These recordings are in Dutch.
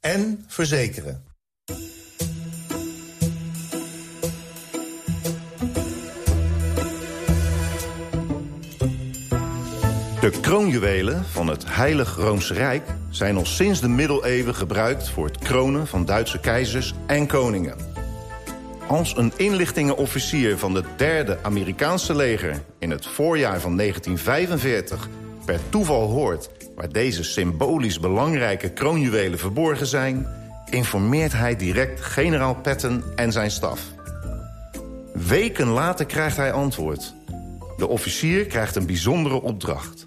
en verzekeren. De kroonjuwelen van het Heilig Roomse Rijk zijn al sinds de middeleeuwen gebruikt voor het kronen van Duitse keizers en koningen. Als een inlichtingenofficier van het derde Amerikaanse leger in het voorjaar van 1945 per toeval hoort waar deze symbolisch belangrijke kroonjuwelen verborgen zijn, informeert hij direct generaal Patton en zijn staf. Weken later krijgt hij antwoord. De officier krijgt een bijzondere opdracht.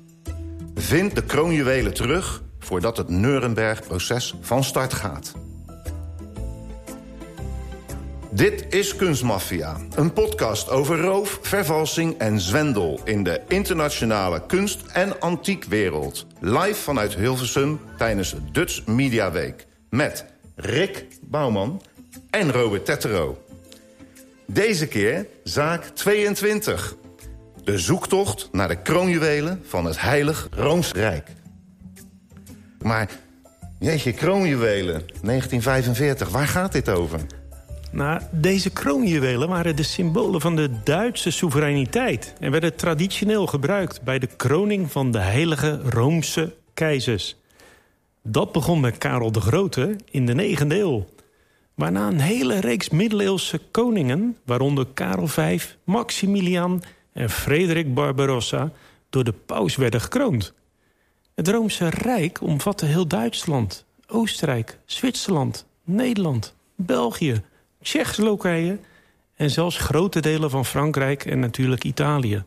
Vind de kroonjuwelen terug voordat het Nuremberg-proces van start gaat. Dit is Kunstmafia, een podcast over roof, vervalsing en zwendel... in de internationale kunst- en antiekwereld. Live vanuit Hilversum tijdens de Dutch Media Week. Met Rick Bouwman en Robert Tettero. Deze keer zaak 22. De zoektocht naar de kroonjuwelen van het Heilig Rooms Rijk. Maar, jeetje, kroonjuwelen, 1945, waar gaat dit over? Nou, deze kroonjuwelen waren de symbolen van de Duitse soevereiniteit... en werden traditioneel gebruikt bij de kroning van de heilige Roomse keizers. Dat begon met Karel de Grote in de 9e eeuw. Waarna een hele reeks middeleeuwse koningen... waaronder Karel V, Maximilian en Frederik Barbarossa... door de paus werden gekroond. Het Roomse Rijk omvatte heel Duitsland, Oostenrijk, Zwitserland, Nederland, België... Tsjechoslowakije en zelfs grote delen van Frankrijk en natuurlijk Italië.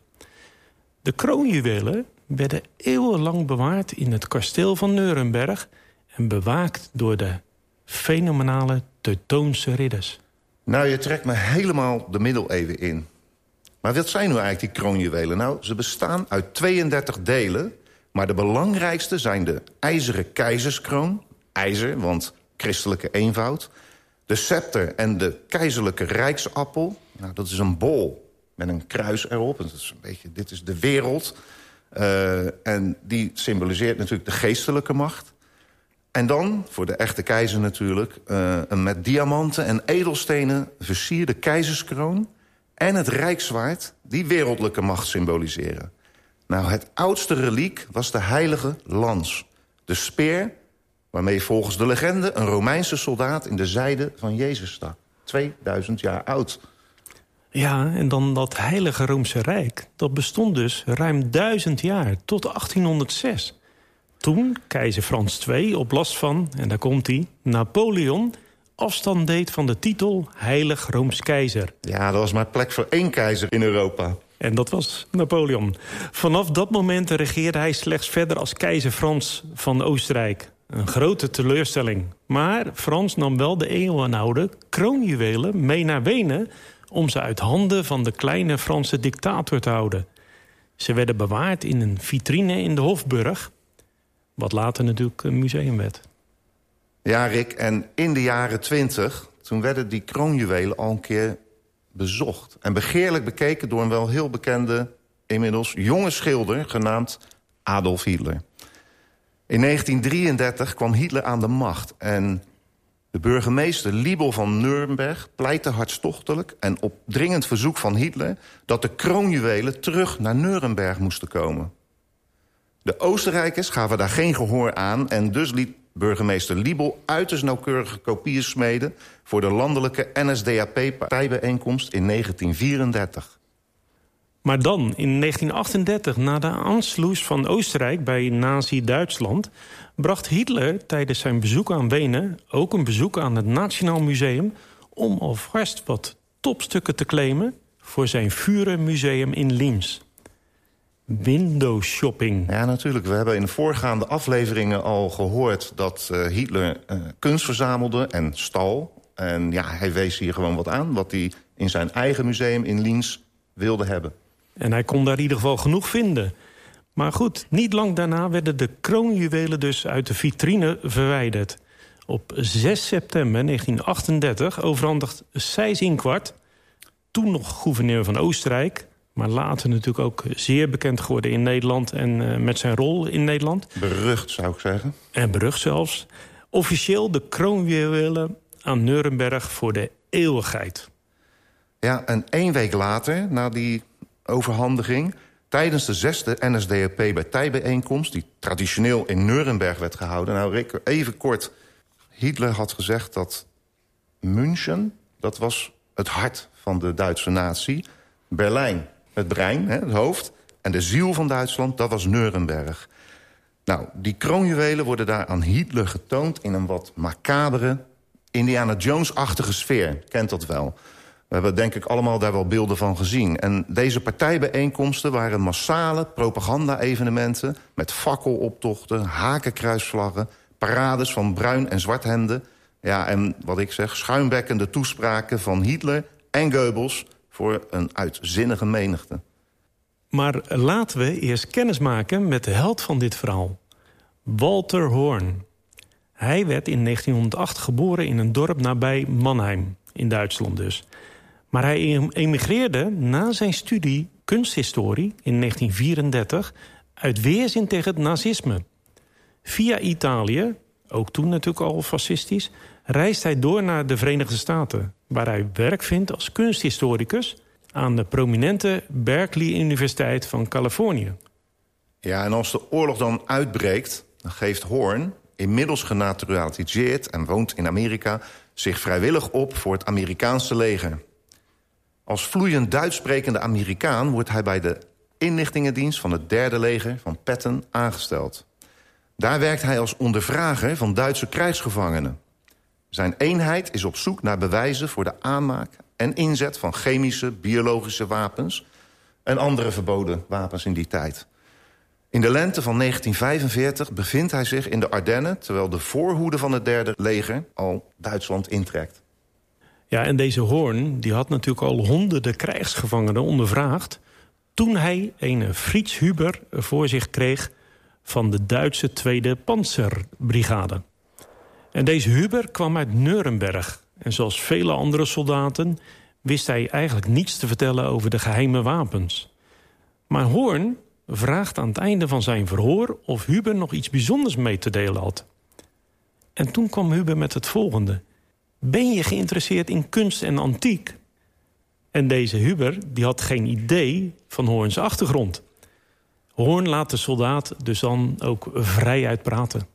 De kroonjuwelen werden eeuwenlang bewaard in het kasteel van Nuremberg... en bewaakt door de fenomenale Teutoonse ridders. Nou, je trekt me helemaal de middeleeuwen in. Maar wat zijn nu eigenlijk die kroonjuwelen? Nou, ze bestaan uit 32 delen... maar de belangrijkste zijn de ijzeren keizerskroon... ijzer, want christelijke eenvoud de scepter en de keizerlijke rijksappel. Nou, dat is een bol met een kruis erop. Dat is een beetje, dit is de wereld. Uh, en die symboliseert natuurlijk de geestelijke macht. En dan, voor de echte keizer natuurlijk... Uh, een met diamanten en edelstenen versierde keizerskroon... en het rijkszwaard die wereldlijke macht symboliseren. Nou, het oudste reliek was de heilige lans. De speer waarmee volgens de legende een Romeinse soldaat in de zijde van Jezus stak. 2000 jaar oud. Ja, en dan dat heilige Roomse Rijk. Dat bestond dus ruim duizend jaar, tot 1806. Toen keizer Frans II op last van, en daar komt hij, Napoleon... afstand deed van de titel Heilig Rooms Keizer. Ja, dat was maar plek voor één keizer in Europa. En dat was Napoleon. Vanaf dat moment regeerde hij slechts verder als keizer Frans van Oostenrijk. Een grote teleurstelling. Maar Frans nam wel de eeuwenoude kroonjuwelen mee naar Wenen... om ze uit handen van de kleine Franse dictator te houden. Ze werden bewaard in een vitrine in de Hofburg... wat later natuurlijk een museum werd. Ja, Rick, en in de jaren twintig... toen werden die kroonjuwelen al een keer bezocht... en begeerlijk bekeken door een wel heel bekende... inmiddels jonge schilder genaamd Adolf Hitler... In 1933 kwam Hitler aan de macht en de burgemeester Liebel van Nuremberg pleitte hartstochtelijk en op dringend verzoek van Hitler... dat de kroonjuwelen terug naar Nuremberg moesten komen. De Oostenrijkers gaven daar geen gehoor aan... en dus liet burgemeester Liebel uiterst nauwkeurige kopieën smeden... voor de landelijke NSDAP-partijbijeenkomst in 1934. Maar dan, in 1938, na de Anschluss van Oostenrijk bij Nazi-Duitsland... bracht Hitler tijdens zijn bezoek aan Wenen ook een bezoek aan het Nationaal Museum... om alvast wat topstukken te claimen voor zijn Museum in Linz. window shopping. Ja, natuurlijk. We hebben in de voorgaande afleveringen al gehoord... dat uh, Hitler uh, kunst verzamelde en stal. En ja, hij wees hier gewoon wat aan... wat hij in zijn eigen museum in Liens wilde hebben. En hij kon daar in ieder geval genoeg vinden. Maar goed, niet lang daarna werden de kroonjuwelen dus uit de vitrine verwijderd. Op 6 september 1938 overhandigt Sijs Inkwart... toen nog gouverneur van Oostenrijk... maar later natuurlijk ook zeer bekend geworden in Nederland... en uh, met zijn rol in Nederland. Berucht, zou ik zeggen. En berucht zelfs. Officieel de kroonjuwelen aan Nuremberg voor de eeuwigheid. Ja, en één week later, na die overhandiging... tijdens de zesde NSDAP partijbijeenkomst... die traditioneel in Nuremberg werd gehouden... nou, Rick, even kort... Hitler had gezegd dat München, dat was het hart van de Duitse natie. Berlijn, het brein, het hoofd. En de ziel van Duitsland, dat was Nuremberg. Nou, die kroonjuwelen worden daar aan Hitler getoond... in een wat macabere, Indiana Jones-achtige sfeer. Kent dat wel. We hebben denk ik allemaal daar wel beelden van gezien. En deze partijbijeenkomsten waren massale propaganda-evenementen... met fakkeloptochten, hakenkruisvlaggen parades van bruin- en zwarthemden. Ja, en wat ik zeg, schuimbekkende toespraken van Hitler en Goebbels... voor een uitzinnige menigte. Maar laten we eerst kennis maken met de held van dit verhaal. Walter Horn. Hij werd in 1908 geboren in een dorp nabij Mannheim, in Duitsland dus. Maar hij emigreerde na zijn studie kunsthistorie in 1934... uit weerzin tegen het nazisme. Via Italië, ook toen natuurlijk al fascistisch... reist hij door naar de Verenigde Staten... waar hij werk vindt als kunsthistoricus... aan de prominente Berkeley Universiteit van Californië. Ja, en als de oorlog dan uitbreekt... dan geeft Horn, inmiddels genaturaliseerd en woont in Amerika... zich vrijwillig op voor het Amerikaanse leger. Als vloeiend Duits sprekende Amerikaan... wordt hij bij de inlichtingendienst van het derde leger van Patton aangesteld. Daar werkt hij als ondervrager van Duitse krijgsgevangenen. Zijn eenheid is op zoek naar bewijzen voor de aanmaak en inzet van chemische, biologische wapens... en andere verboden wapens in die tijd. In de lente van 1945 bevindt hij zich in de Ardennen... terwijl de voorhoede van het derde leger al Duitsland intrekt. Ja, en deze Hoorn die had natuurlijk al honderden krijgsgevangenen ondervraagd... toen hij een Frits Huber voor zich kreeg van de Duitse Tweede Panzerbrigade. En deze Huber kwam uit Nuremberg. En zoals vele andere soldaten wist hij eigenlijk niets te vertellen over de geheime wapens. Maar Hoorn vraagt aan het einde van zijn verhoor... of Huber nog iets bijzonders mee te delen had. En toen kwam Huber met het volgende. Ben je geïnteresseerd in kunst en antiek? En deze Huber die had geen idee van Hoorns achtergrond. Hoorn laat de soldaat dus dan ook vrij uitpraten.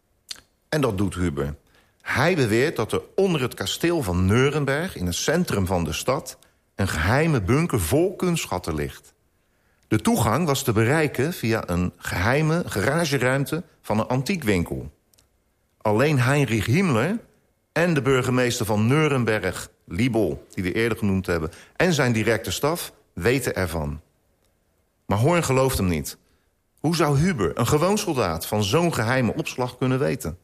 En dat doet Huber. Hij beweert dat er onder het kasteel van Neurenberg... in het centrum van de stad... een geheime bunker vol kunstschatten ligt. De toegang was te bereiken via een geheime garageruimte... van een antiekwinkel. Alleen Heinrich Himmler en de burgemeester van Neurenberg... Liebel, die we eerder genoemd hebben... en zijn directe staf weten ervan. Maar Hoorn gelooft hem niet... Hoe zou Huber, een gewoon soldaat, van zo'n geheime opslag kunnen weten?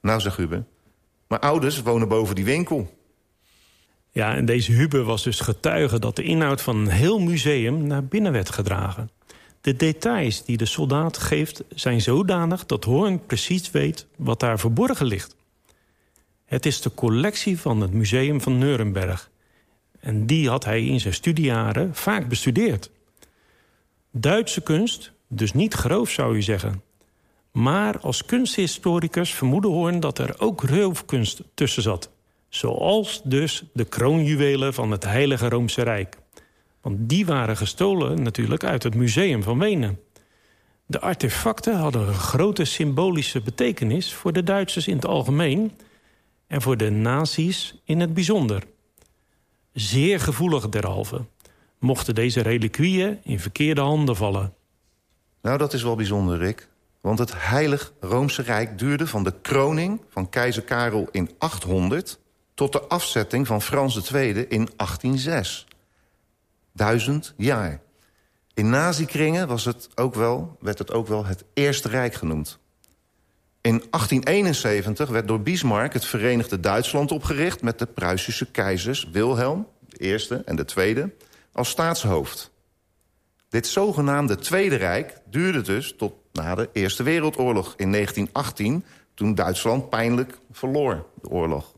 Nou, zegt Huber, mijn ouders wonen boven die winkel. Ja, en deze Huber was dus getuige dat de inhoud van een heel museum naar binnen werd gedragen. De details die de soldaat geeft zijn zodanig dat Hoorn precies weet wat daar verborgen ligt. Het is de collectie van het museum van Nuremberg. En die had hij in zijn studiejaren vaak bestudeerd. Duitse kunst dus niet groof zou je zeggen. Maar als kunsthistoricus vermoedde Hoorn dat er ook roofkunst tussen zat. Zoals dus de kroonjuwelen van het Heilige Roomse Rijk. Want die waren gestolen natuurlijk uit het museum van Wenen. De artefacten hadden een grote symbolische betekenis... voor de Duitsers in het algemeen... en voor de nazi's in het bijzonder. Zeer gevoelig derhalve mochten deze reliquieën in verkeerde handen vallen. Nou, dat is wel bijzonder, Rick. Want het Heilig Roomse Rijk duurde van de kroning van keizer Karel in 800... tot de afzetting van Frans II in 1806. Duizend jaar. In nazikringen was het ook wel, werd het ook wel het Eerste Rijk genoemd. In 1871 werd door Bismarck het Verenigde Duitsland opgericht... met de Pruisische keizers Wilhelm, de eerste en de tweede, als staatshoofd. Dit zogenaamde Tweede Rijk duurde dus tot na de Eerste Wereldoorlog in 1918... toen Duitsland pijnlijk verloor, de oorlog.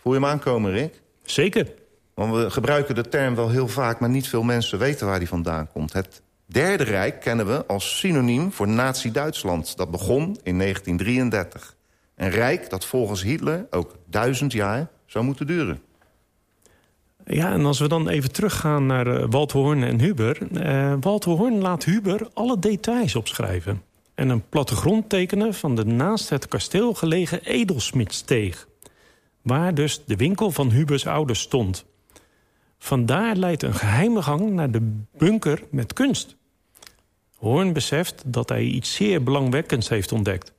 Voel je hem aankomen, Rick? Zeker. Want we gebruiken de term wel heel vaak... maar niet veel mensen weten waar die vandaan komt. Het Derde Rijk kennen we als synoniem voor Nazi-Duitsland. Dat begon in 1933. Een rijk dat volgens Hitler ook duizend jaar zou moeten duren. Ja, en als we dan even teruggaan naar uh, en Huber. Uh, Walt Hoorn laat Huber alle details opschrijven. En een plattegrond tekenen van de naast het kasteel gelegen edelsmidsteeg. Waar dus de winkel van Hubers ouders stond. Vandaar leidt een geheime gang naar de bunker met kunst. Hoorn beseft dat hij iets zeer belangwekkends heeft ontdekt.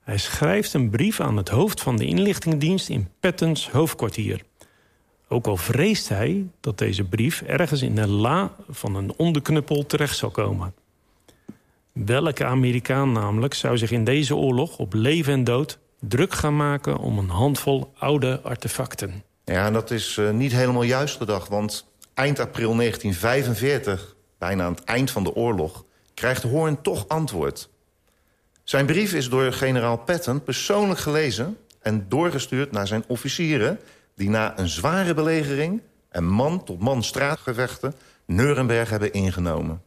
Hij schrijft een brief aan het hoofd van de inlichtingendienst in Pattons hoofdkwartier. Ook al vreest hij dat deze brief ergens in de la van een onderknuppel terecht zal komen. Welke Amerikaan namelijk zou zich in deze oorlog op leven en dood druk gaan maken om een handvol oude artefacten? Ja, dat is uh, niet helemaal juist gedacht, want eind april 1945, bijna aan het eind van de oorlog, krijgt Hoorn toch antwoord. Zijn brief is door generaal Patton persoonlijk gelezen... en doorgestuurd naar zijn officieren... die na een zware belegering en man-tot-man straatgevechten... Nuremberg hebben ingenomen.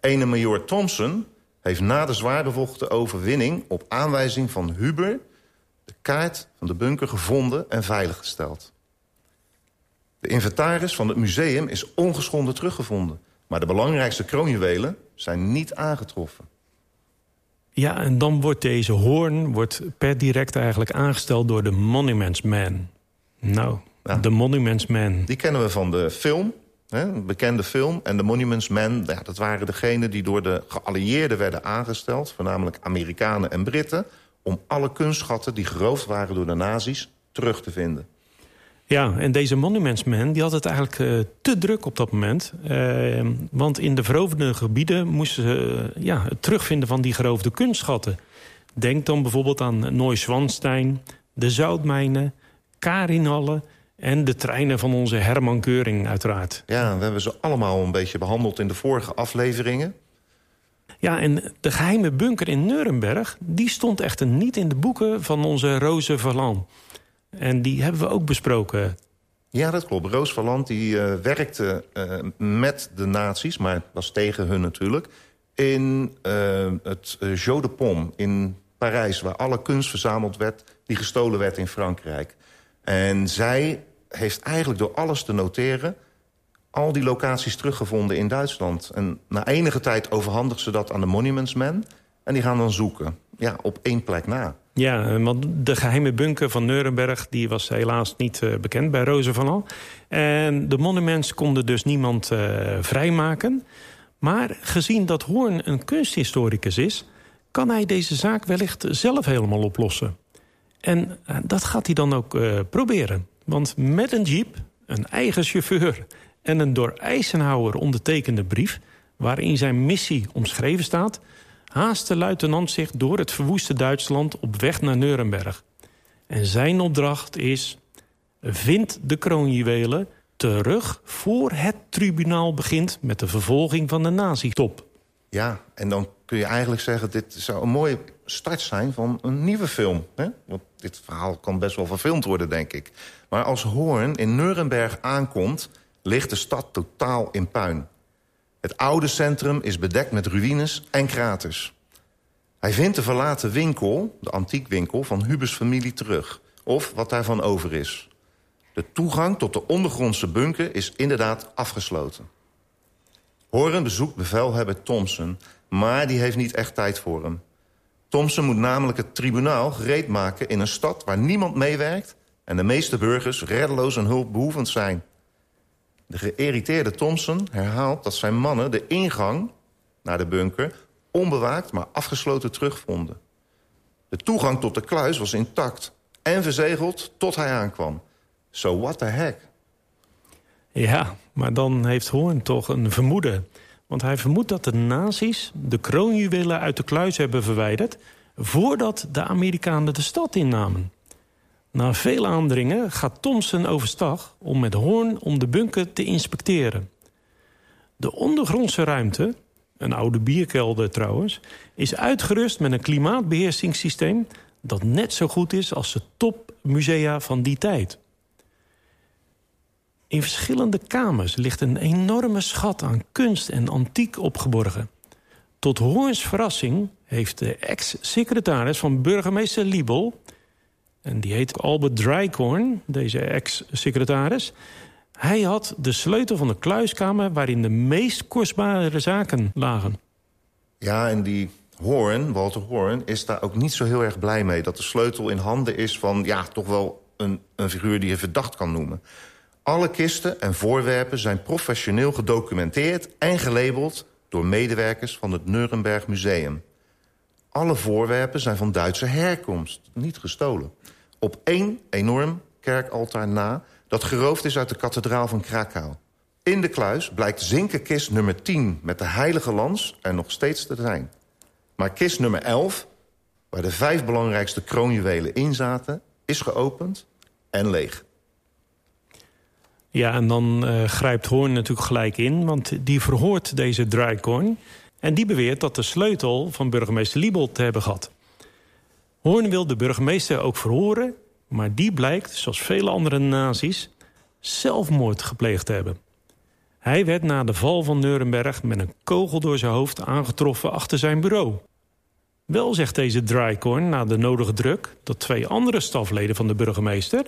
Ene major Thompson heeft na de zwaar bevochten overwinning... op aanwijzing van Huber de kaart van de bunker gevonden en veiliggesteld. De inventaris van het museum is ongeschonden teruggevonden... maar de belangrijkste kroonjuwelen zijn niet aangetroffen. Ja, en dan wordt deze hoorn wordt per direct eigenlijk aangesteld door de Monuments Man. Nou, de Monuments Man. Die kennen we van de film, hè, een bekende film. En de Monuments Men, ja, dat waren degenen die door de geallieerden werden aangesteld... voornamelijk Amerikanen en Britten... om alle kunstschatten die geroofd waren door de nazi's terug te vinden. Ja, en deze monumentsman die had het eigenlijk uh, te druk op dat moment. Uh, want in de veroverde gebieden moesten ze uh, ja, het terugvinden van die geroofde kunstschatten. Denk dan bijvoorbeeld aan Nooy-Swanstein, de zoutmijnen, Karinhallen... en de treinen van onze Herman Keuring uiteraard. Ja, we hebben ze allemaal een beetje behandeld in de vorige afleveringen. Ja, en de geheime bunker in Nuremberg... die stond echter niet in de boeken van onze Roze Verlan... En die hebben we ook besproken. Ja, dat klopt. Roos Valland die, uh, werkte uh, met de nazi's, maar was tegen hun natuurlijk... in uh, het Jeu de Pomme in Parijs... waar alle kunst verzameld werd die gestolen werd in Frankrijk. En zij heeft eigenlijk door alles te noteren... al die locaties teruggevonden in Duitsland. En na enige tijd overhandigt ze dat aan de Monuments Men... en die gaan dan zoeken, ja, op één plek na. Ja, want de geheime bunker van Nuremberg... die was helaas niet uh, bekend bij Roze van Al. En de monuments konden dus niemand uh, vrijmaken. Maar gezien dat Hoorn een kunsthistoricus is... kan hij deze zaak wellicht zelf helemaal oplossen. En dat gaat hij dan ook proberen. Want met een jeep, een eigen chauffeur... en een door Eisenhower ondertekende brief... waarin zijn missie omschreven staat haast de luitenant zich door het verwoeste Duitsland op weg naar Nuremberg. En zijn opdracht is... vind de kroonjuwelen terug voor het tribunaal begint... met de vervolging van de nazi-top. Ja, en dan kun je eigenlijk zeggen... dit zou een mooie start zijn van een nieuwe film. Hè? Want dit verhaal kan best wel verfilmd worden, denk ik. Maar als Hoorn in Nuremberg aankomt... ligt de stad totaal in puin. Het oude centrum is bedekt met ruïnes en kraters. Hij vindt de verlaten winkel, de antiekwinkel, van Hubers familie terug. Of wat daarvan over is. De toegang tot de ondergrondse bunker is inderdaad afgesloten. Horen bezoekt bevelhebber Thompson, maar die heeft niet echt tijd voor hem. Thompson moet namelijk het tribunaal gereed maken in een stad waar niemand meewerkt... en de meeste burgers reddeloos en hulpbehoevend zijn. De geïrriteerde Thompson herhaalt dat zijn mannen de ingang naar de bunker... onbewaakt, maar afgesloten terugvonden. De toegang tot de kluis was intact en verzegeld tot hij aankwam. So what the heck? Ja, maar dan heeft Hoorn toch een vermoeden. Want hij vermoedt dat de nazi's de kroonjuwelen uit de kluis hebben verwijderd... voordat de Amerikanen de stad innamen. Na veel aandringen gaat Thompson overstag om met Hoorn om de bunker te inspecteren. De ondergrondse ruimte, een oude bierkelder trouwens... is uitgerust met een klimaatbeheersingssysteem... dat net zo goed is als de topmusea van die tijd. In verschillende kamers ligt een enorme schat aan kunst en antiek opgeborgen. Tot Hoorns verrassing heeft de ex-secretaris van burgemeester Liebel... en die heet Albert Drykorn, deze ex-secretaris... hij had de sleutel van de kluiskamer waarin de meest kostbare zaken lagen. Ja, en die Hoorn, Walter Hoorn, is daar ook niet zo heel erg blij mee... dat de sleutel in handen is van, ja, toch wel een, een figuur die je verdacht kan noemen... Alle kisten en voorwerpen zijn professioneel gedocumenteerd en gelabeld... door medewerkers van het Nuremberg Museum. Alle voorwerpen zijn van Duitse herkomst, niet gestolen. Op één enorm kerkaltaar na dat geroofd is uit de kathedraal van Krakau. In de kluis blijkt zinkenkist nummer 10 met de heilige lans er nog steeds te zijn. Maar kist nummer 11, waar de vijf belangrijkste kroonjuwelen in zaten... is geopend en leeg. Ja, en dan uh, grijpt Hoorn natuurlijk gelijk in, want die verhoort deze Drycorn... en die beweert dat de sleutel van burgemeester Liebel te hebben gehad. Hoorn wil de burgemeester ook verhoren... maar die blijkt, zoals vele andere nazi's, zelfmoord gepleegd te hebben. Hij werd na de val van Nuremberg met een kogel door zijn hoofd aangetroffen achter zijn bureau. Wel zegt deze Drycorn na de nodige druk... dat twee andere stafleden van de burgemeester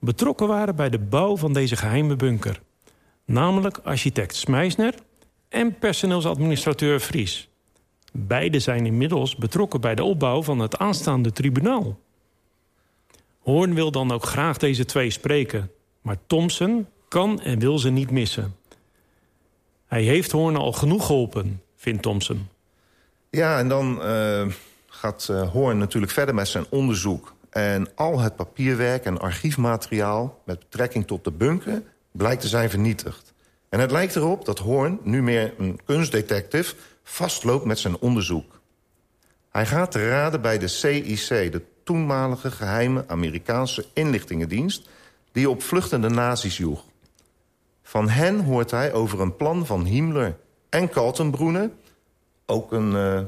betrokken waren bij de bouw van deze geheime bunker. Namelijk architect Smeisner en personeelsadministrateur Vries. Beide zijn inmiddels betrokken bij de opbouw van het aanstaande tribunaal. Hoorn wil dan ook graag deze twee spreken... maar Thompson kan en wil ze niet missen. Hij heeft Hoorn al genoeg geholpen, vindt Thompson. Ja, en dan uh, gaat uh, Hoorn natuurlijk verder met zijn onderzoek en al het papierwerk en archiefmateriaal met betrekking tot de bunker blijkt te zijn vernietigd. En het lijkt erop dat Hoorn, nu meer een kunstdetective, vastloopt met zijn onderzoek. Hij gaat te raden bij de CIC, de toenmalige geheime Amerikaanse inlichtingendienst... die op vluchtende nazi's joeg. Van hen hoort hij over een plan van Himmler en Kaltenbrunner... ook een uh,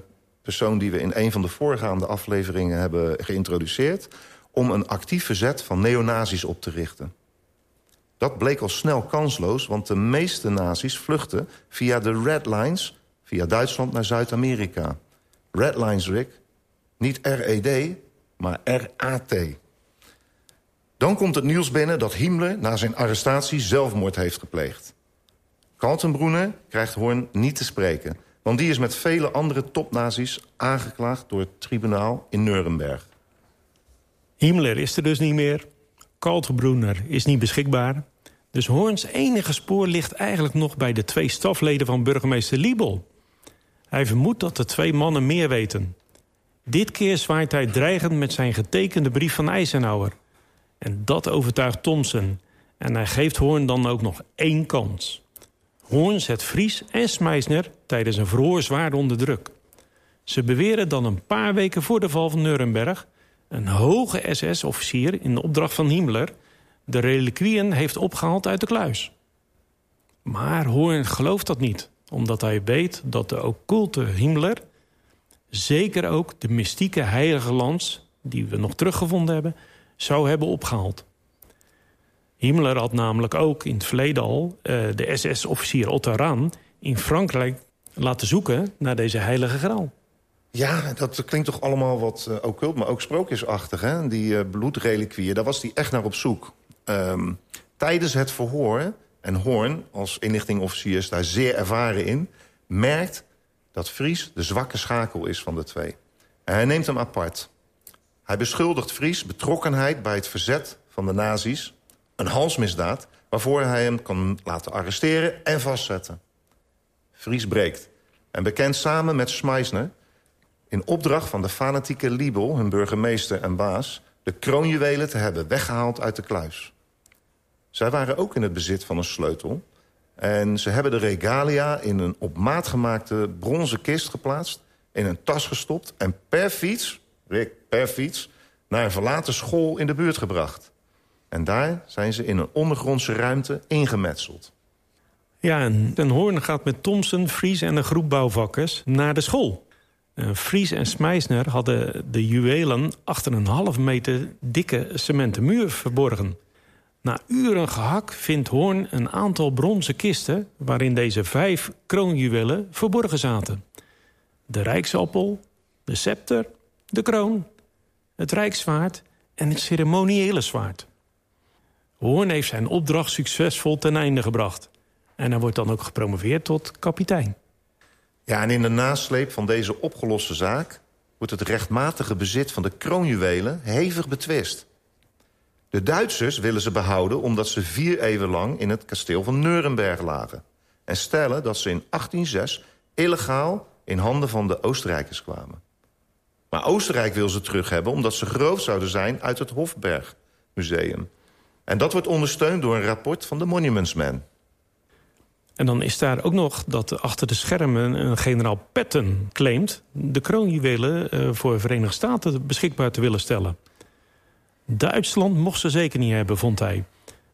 persoon die we in een van de voorgaande afleveringen hebben geïntroduceerd... om een actief verzet van neonazis op te richten. Dat bleek al snel kansloos, want de meeste nazi's vluchten via de Red Lines... via Duitsland naar Zuid-Amerika. Red Lines, Rick. Niet R-E-D, maar R-A-T. Dan komt het nieuws binnen dat Himmler na zijn arrestatie zelfmoord heeft gepleegd. Kaltenbrunner krijgt Hoorn niet te spreken... Want die is met vele andere topnazi's aangeklaagd door het tribunaal in Nuremberg. Himmler is er dus niet meer. Kaltenbrunner is niet beschikbaar. Dus Hoorns enige spoor ligt eigenlijk nog bij de twee stafleden van burgemeester Liebel. Hij vermoedt dat de twee mannen meer weten. Dit keer zwaait hij dreigend met zijn getekende brief van Eisenhower. En dat overtuigt Thompson. En hij geeft Hoorn dan ook nog één kans. Hoorn zet Vries en Smeisner tijdens een verhoor zwaar onder druk. Ze beweren dan een paar weken voor de val van Nuremberg... een hoge SS-officier in de opdracht van Himmler... de reliquieën heeft opgehaald uit de kluis. Maar Hoorn gelooft dat niet, omdat hij weet dat de occulte Himmler... zeker ook de mystieke heilige lans, die we nog teruggevonden hebben... zou hebben opgehaald. Himmler had namelijk ook in het verleden al uh, de SS-officier Otto in Frankrijk laten zoeken naar deze heilige graal. Ja, dat klinkt toch allemaal wat uh, occult, maar ook sprookjesachtig. Hè? Die uh, bloedreliquieën, daar was hij echt naar op zoek. Um, tijdens het verhoor, en Hoorn als inlichtingofficier is daar zeer ervaren in... merkt dat Vries de zwakke schakel is van de twee. Hij neemt hem apart. Hij beschuldigt Vries betrokkenheid bij het verzet van de nazi's een halsmisdaad... waarvoor hij hem kan laten arresteren en vastzetten. Vries breekt en bekent samen met Schmeisner... in opdracht van de fanatieke Liebel, hun burgemeester en baas... de kroonjuwelen te hebben weggehaald uit de kluis. Zij waren ook in het bezit van een sleutel... En ze hebben de regalia in een op maat gemaakte bronzen kist geplaatst... in een tas gestopt en per fiets, per fiets... naar een verlaten school in de buurt gebracht. En daar zijn ze in een ondergrondse ruimte ingemetseld. Ja, en Den Hoorn gaat met Thomson, Fries en een groep bouwvakkers naar de school. Fries en Smeisner hadden de juwelen achter een half meter dikke cementen muur verborgen. Na uren gehak vindt Hoorn een aantal bronzen kisten... waarin deze vijf kroonjuwelen verborgen zaten. De rijksappel, de scepter, de kroon, het rijkszwaard en het ceremoniële zwaard. Hoorn heeft zijn opdracht succesvol ten einde gebracht. En hij wordt dan ook gepromoveerd tot kapitein. Ja, en in de nasleep van deze opgeloste zaak... wordt het rechtmatige bezit van de kroonjuwelen hevig betwist. De Duitsers willen ze behouden omdat ze vier eeuwen lang... in het kasteel van Nuremberg lagen. En stellen dat ze in 1806 illegaal in handen van de Oostenrijkers kwamen. Maar Oostenrijk wil ze terug hebben omdat ze geroofd zouden zijn... uit het Hofberg Museum. En dat wordt ondersteund door een rapport van de Monuments Man. En dan is daar ook nog dat achter de schermen een generaal Patton claimt... de kroonjuwelen eh, voor de Verenigde Staten beschikbaar te willen stellen. Duitsland mocht ze zeker niet hebben, vond hij.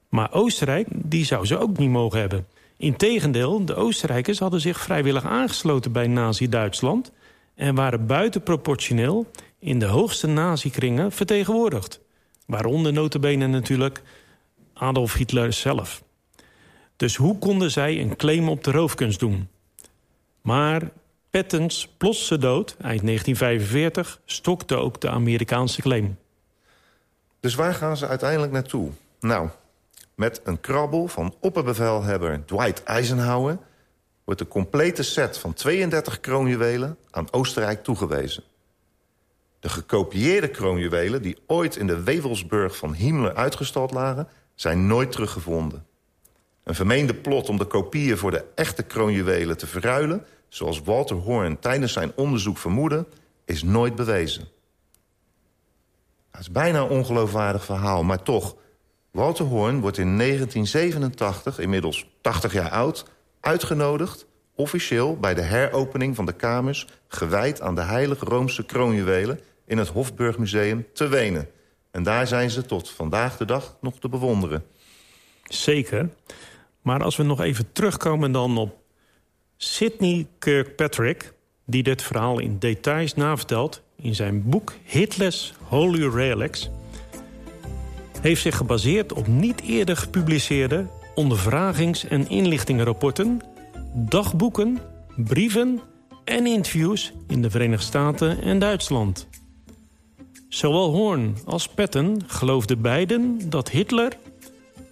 Maar Oostenrijk die zou ze ook niet mogen hebben. Integendeel, de Oostenrijkers hadden zich vrijwillig aangesloten bij nazi-Duitsland... en waren buitenproportioneel in de hoogste nazi-kringen vertegenwoordigd. Waaronder notabene natuurlijk Adolf Hitler zelf. Dus hoe konden zij een claim op de roofkunst doen? Maar Pattons plotse dood, eind 1945, stokte ook de Amerikaanse claim. Dus waar gaan ze uiteindelijk naartoe? Nou, met een krabbel van opperbevelhebber Dwight Eisenhower... wordt de complete set van 32 kroonjuwelen aan Oostenrijk toegewezen. De gekopieerde kroonjuwelen die ooit in de Wevelsburg van Himmler uitgestald lagen... zijn nooit teruggevonden. Een vermeende plot om de kopieën voor de echte kroonjuwelen te verruilen... zoals Walter Horn tijdens zijn onderzoek vermoedde, is nooit bewezen. Het is bijna een ongeloofwaardig verhaal, maar toch... Walter Horn wordt in 1987, inmiddels 80 jaar oud... uitgenodigd, officieel bij de heropening van de kamers... gewijd aan de heilige Roomse kroonjuwelen... in het Hofburgmuseum te Wenen. En daar zijn ze tot vandaag de dag nog te bewonderen. Zeker. Maar als we nog even terugkomen dan op Sidney Kirkpatrick... die dit verhaal in details navertelt in zijn boek Hitler's Holy Relics... heeft zich gebaseerd op niet eerder gepubliceerde... ondervragings- en inlichtingenrapporten... dagboeken, brieven en interviews in de Verenigde Staten en Duitsland. Zowel Horn als Patton geloofden beiden dat Hitler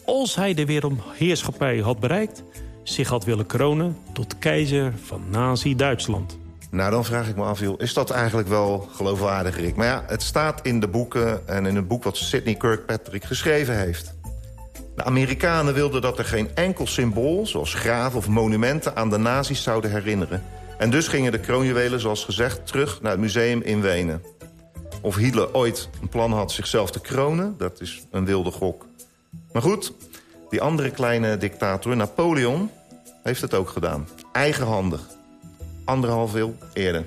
als hij de wereldheerschappij had bereikt... zich had willen kronen tot keizer van Nazi-Duitsland. Nou, dan vraag ik me af, joh, is dat eigenlijk wel geloofwaardig, Rick? Maar ja, het staat in de boeken en in het boek wat Sidney Kirkpatrick geschreven heeft. De Amerikanen wilden dat er geen enkel symbool, zoals graven of monumenten... aan de nazi's zouden herinneren. En dus gingen de kroonjuwelen, zoals gezegd, terug naar het museum in Wenen. Of Hitler ooit een plan had zichzelf te kronen, dat is een wilde gok. Maar goed, die andere kleine dictator, Napoleon, heeft het ook gedaan. Eigenhandig. Anderhalf eeuw eerder.